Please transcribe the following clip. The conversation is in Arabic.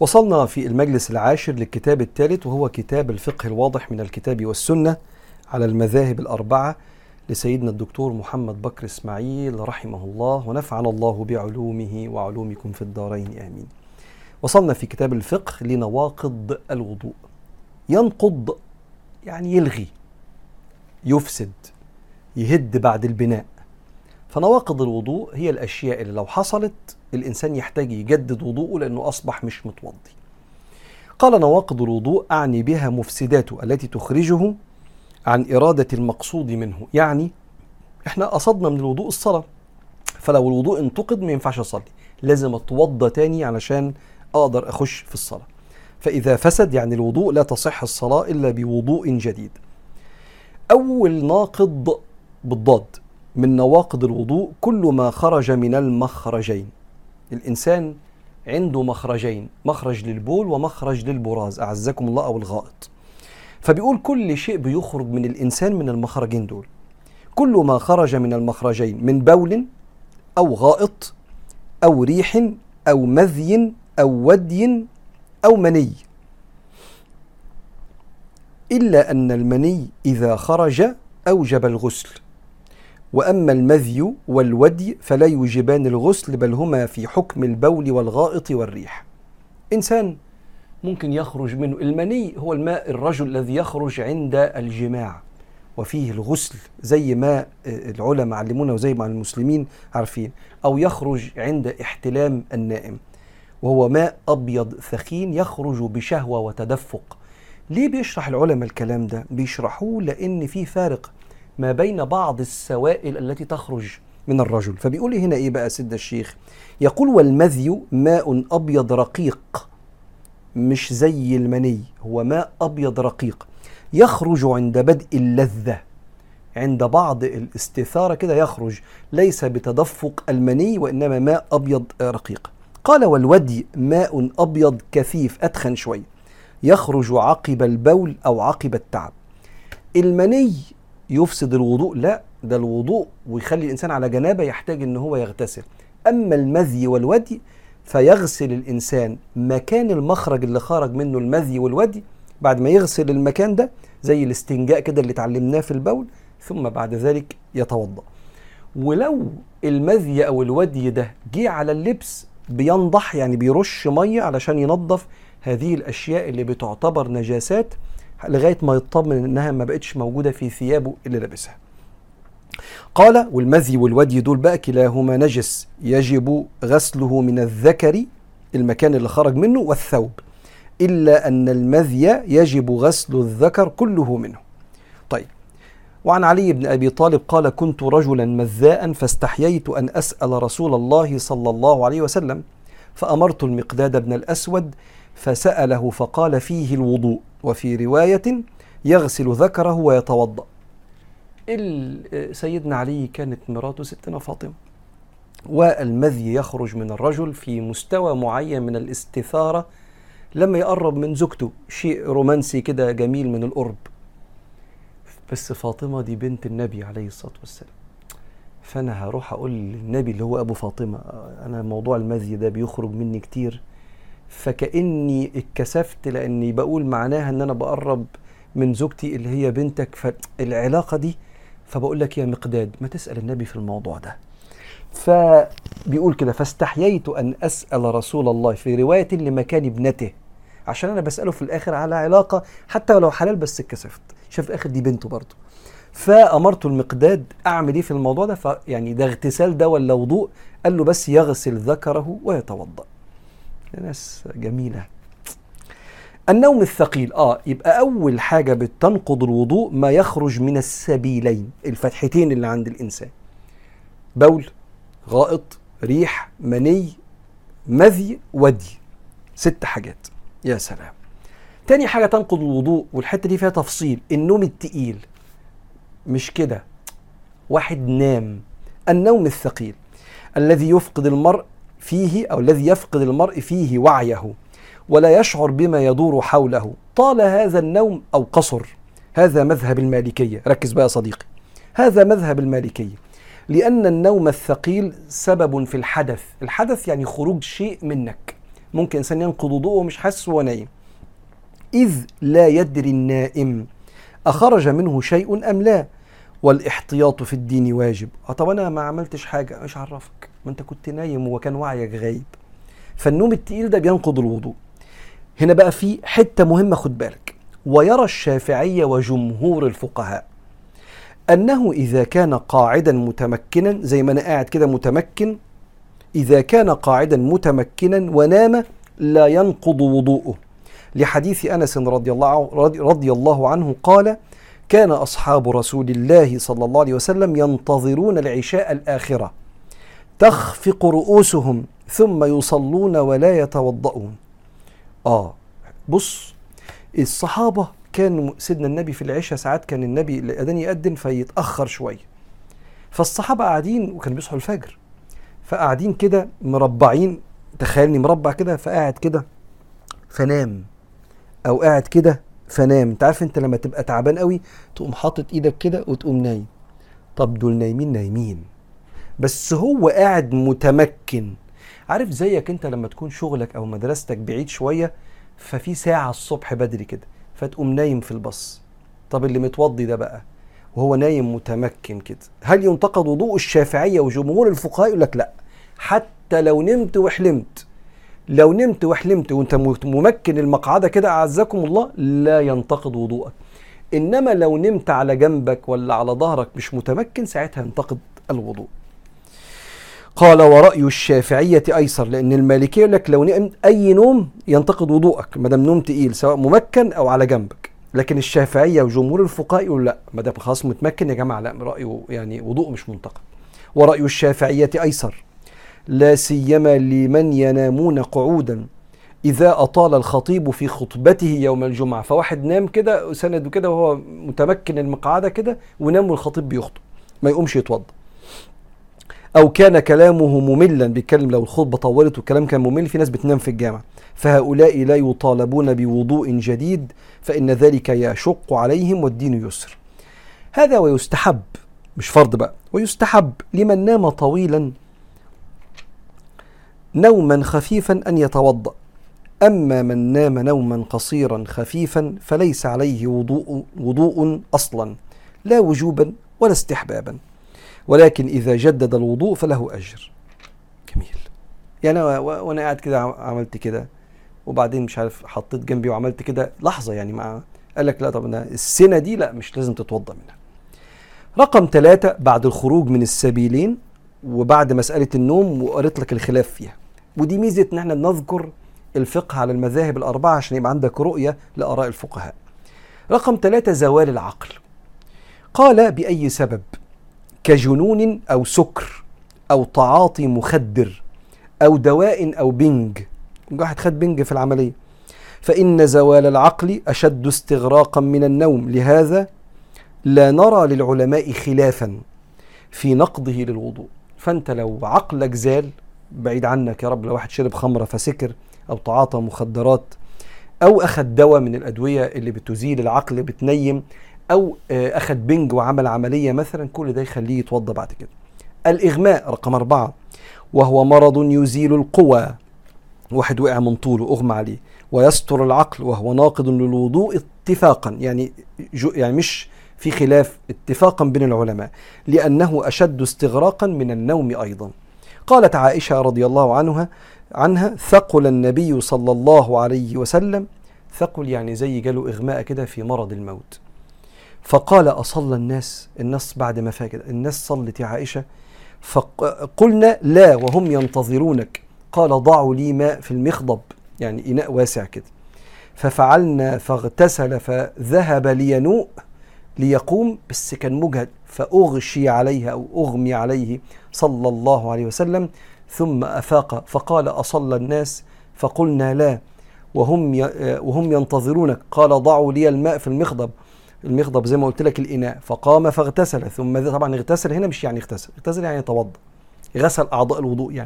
وصلنا في المجلس العاشر للكتاب الثالث وهو كتاب الفقه الواضح من الكتاب والسنة على المذاهب الأربعة لسيدنا الدكتور محمد بكر إسماعيل رحمه الله ونفعنا الله بعلومه وعلومكم في الدارين آمين. وصلنا في كتاب الفقه لنواقض الوضوء. ينقض يعني يلغي يفسد يهد بعد البناء. فنواقض الوضوء هي الأشياء اللي لو حصلت الإنسان يحتاج يجدد وضوءه لأنه أصبح مش متوضي. قال نواقض الوضوء أعني بها مفسداته التي تخرجه عن إرادة المقصود منه. يعني إحنا قصدنا من الوضوء الصلاة. فلو الوضوء انتقد ما ينفعش أصلي. لازم أتوضى تاني علشان أقدر أخش في الصلاة. فإذا فسد يعني الوضوء لا تصح الصلاة إلا بوضوء جديد. أول ناقض بالضاد من نواقض الوضوء كل ما خرج من المخرجين. الإنسان عنده مخرجين مخرج للبول ومخرج للبراز أعزكم الله أو الغائط. فبيقول كل شيء بيخرج من الإنسان من المخرجين دول. كل ما خرج من المخرجين من بول أو غائط أو ريح أو مذي أو ودي أو مني. إلا أن المني إذا خرج أوجب الغسل. وأما المذي والودي فلا يوجبان الغسل بل هما في حكم البول والغائط والريح. إنسان ممكن يخرج منه المني هو الماء الرجل الذي يخرج عند الجماع. وفيه الغسل زي ما العلماء علمونا وزي ما المسلمين عارفين أو يخرج عند احتلام النائم. وهو ماء أبيض ثخين يخرج بشهوة وتدفق. ليه بيشرح العلماء الكلام ده؟ بيشرحوه لأن في فارق. ما بين بعض السوائل التي تخرج من الرجل. فبيقول هنا إيه بقى سيدنا الشيخ؟ يقول والمذي ماء أبيض رقيق مش زي المني هو ماء أبيض رقيق. يخرج عند بدء اللذة عند بعض الاستثارة كده يخرج ليس بتدفق المني وإنما ماء أبيض رقيق. قال والودي ماء أبيض كثيف أتخن شوية يخرج عقب البول أو عقب التعب. المني يفسد الوضوء. لا ده الوضوء ويخلي الإنسان على جنابة يحتاج إن هو يغتسل. أما المذي والودي فيغسل الإنسان مكان المخرج اللي خرج منه المذي والودي. بعد ما يغسل المكان ده زي الاستنجاء كده اللي اتعلمناه في البول ثم بعد ذلك يتوضأ. ولو المذي أو الودي ده جه على اللبس بينضح يعني بيرش مية علشان ينظف هذه الأشياء اللي بتعتبر نجاسات لغاية ما يطمن إنها ما بقتش موجودة في ثيابه اللي لابسها. قال والمذي والودي دول بقى كلاهما نجس يجب غسله من الذكر المكان اللي خرج منه والثوب إلا أن المذي يجب غسل الذكر كله منه. طيب وعن علي بن أبي طالب قال كنت رجلا مذاء فاستحييت أن أسأل رسول الله صلى الله عليه وسلم فأمرت المقداد بن الأسود فسأله فقال فيه الوضوء وفي رواية يغسل ذكره ويتوضأ. سيدنا علي كانت مراته ستنا فاطمة. والمذي يخرج من الرجل في مستوى معين من الاستثارة لما يقرب من زوجته. شيء رومانسي كده جميل من القرب. بس فاطمة دي بنت النبي عليه الصلاة والسلام. فأنا هروح أقول للنبي اللي هو أبو فاطمة أنا موضوع المذي ده بيخرج مني كتير. فكأني اتكسفت لأني بقول معناها إن أنا بقرب من زوجتي اللي هي بنتك. فالعلاقة دي فبقول لك يا مقداد ما تسأل النبي في الموضوع ده. فبيقول كده فاستحييت أن أسأل رسول الله في رواية لمكان ابنته. عشان أنا بسأله في الآخر على علاقة حتى ولو حلال بس اتكسفت. شاف في الآخر دي بنته برضه. فأمرت المقداد أعمل إيه في الموضوع ده؟ فيعني ده اغتسال ده ولا وضوء؟ قال له بس يغسل ذكره ويتوضأ. ناس جميلة. النوم الثقيل آه يبقى أول حاجة بتنقض الوضوء ما يخرج من السبيلين الفتحتين اللي عند الإنسان. بول غائط ريح مني مذي ودي. ست حاجات. يا سلام. تاني حاجة تنقض الوضوء والحتة دي فيها تفصيل النوم التقيل. مش كده. واحد نام. النوم الثقيل. الذي يفقد المرء فيه أو الذي يفقد المرء فيه وعيه ولا يشعر بما يدور حوله. طال هذا النوم أو قصر. هذا مذهب المالكية. ركز بقى يا صديقي. هذا مذهب المالكية. لأن النوم الثقيل سبب في الحدث. الحدث يعني خروج شيء منك. ممكن إنسان ينقض وضوءه ومش حاسس وهو نايم. إذ لا يدري النائم أخرج منه شيء أم لا. والإحتياط في الدين واجب. آه طب أنا ما عملتش حاجة. مش عرفك. ما انت كنت نايم وكان وعيك غايب. فالنوم التقيل ده بينقض الوضوء. هنا بقى في حتة مهمة خد بالك. ويرى الشافعيه وجمهور الفقهاء أنه إذا كان قاعدا متمكنا زي ما أنا قاعد كده متمكن إذا كان قاعدا متمكنا ونام لا ينقض وضوءه. لحديث أنس رضي الله رضي الله عنه قال كان أصحاب رسول الله صلى الله عليه وسلم ينتظرون العشاء الآخرة تخفق رؤوسهم ثم يصلون ولا يتوضؤون. آه بص الصحابة كان سيدنا النبي في العشاء ساعات كان النبي الأذان يأذن فيتأخر شوية. فالصحابة قاعدين وكانوا بيصحوا الفجر. فقاعدين كده مربعين تخيلني مربع كده فقاعد كده فنام. أو قاعد كده فنام. أنت عارف أنت لما تبقى تعبان قوي تقوم حاطط إيدك كده وتقوم نايم. طب دول نايمين نايمين. بس هو قاعد متمكن. عارف زيك انت لما تكون شغلك أو مدرستك بعيد شوية ففي ساعة الصبح بدري كده فتقوم نايم في الباص. طب اللي متوضي ده بقى وهو نايم متمكن كده. هل ينتقد وضوء الشافعية وجمهور الفقهاء يقول لك لا؟ حتى لو نمت وحلمت. لو نمت وحلمت وانت ممكن المقعدة كده أعزكم الله لا ينتقد وضوءك. إنما لو نمت على جنبك ولا على ظهرك مش متمكن ساعتها ينتقد الوضوء. قال ورأي الشافعية أيسر لأن المالكية يقول لك لو نمت أي نوم ينتقد وضوءك ما دام نوم تقيل سواء ممكن أو على جنبك. لكن الشافعية وجمهور الفقهاء يقول لا ما دام خلاص متمكن يا جماعة لا رأيه يعني وضوء مش منتقد. ورأي الشافعية أيسر لا سيما لمن ينامون قعودا. إذا أطال الخطيب في خطبته يوم الجمعة فواحد نام كده سند كده وهو متمكن المقعدة كده ونام والخطيب بيخطب ما يقومش يتوضأ. أو كان كلامه مملا بيتكلم لو الخطبة طولت والكلام كان ممل في ناس بتنام في الجامع. فهؤلاء لا يطالبون بوضوء جديد فإن ذلك يشق عليهم والدين يسر. هذا ويستحب مش فرض بقى ويستحب لمن نام طويلا نوما خفيفا أن يتوضأ. أما من نام نوما قصيرا خفيفا فليس عليه وضوء, وضوء أصلا لا وجوبا ولا استحبابا. ولكن إذا جدد الوضوء فله أجر. جميل. يعني وأنا قاعد كده عملت كده وبعدين مش عارف حطيت جنبي وعملت كده لحظة يعني مع قال لك لا طب أنا السنة دي لا مش لازم تتوضأ منها. رقم ثلاثة بعد الخروج من السبيلين وبعد مسألة النوم وقريت لك الخلاف فيها. ودي ميزة إن إحنا نذكر الفقه على المذاهب الأربعة عشان يبقى عندك رؤية لآراء الفقهاء. رقم ثلاثة زوال العقل. قال بأي سبب؟ كجنون أو سكر أو تعاطي مخدر أو دواء أو بنج. واحد خد بنج في العملية. فإن زوال العقل أشد استغراقا من النوم. لهذا لا نرى للعلماء خلافا في نقضه للوضوء. فأنت لو عقلك زال بعيد عنك يا رب لو واحد شرب خمرة فسكر أو تعاطى مخدرات أو أخذ دواء من الأدوية اللي بتزيل العقل بتنيم أو أخذ بنج وعمل عملية مثلا كل ده يخليه يتوضا بعد كده. الإغماء رقم أربعة وهو مرض يزيل القوى. واحد وقع من طوله أغمى عليه. ويستر العقل وهو ناقض للوضوء اتفاقا. يعني يعني مش في خلاف اتفاقا بين العلماء. لأنه أشد استغراقا من النوم أيضا. قالت عائشة رضي الله عنها عنها ثقل النبي صلى الله عليه وسلم. ثقل يعني زي جاله إغماء كده في مرض الموت. فقال أصلى الناس الناس بعد ما فاكر الناس صلت يا عائشة فقلنا لا وهم ينتظرونك. قال ضعوا لي ماء في المخضب يعني إناء واسع كده. ففعلنا فاغتسل فذهب لينوء ليقوم بس كان مجهد فأغشي عليها أو أغمي عليه صلى الله عليه وسلم ثم أفاق. فقال أصلى الناس فقلنا لا وهم وهم ينتظرونك. قال ضعوا لي الماء في المخضب. المخضب زي ما قلت لك الإناء فقام فاغتسل ثم طبعا اغتسل هنا مش يعني اغتسل اغتسل يعني توضأ غسل أعضاء الوضوء يعني.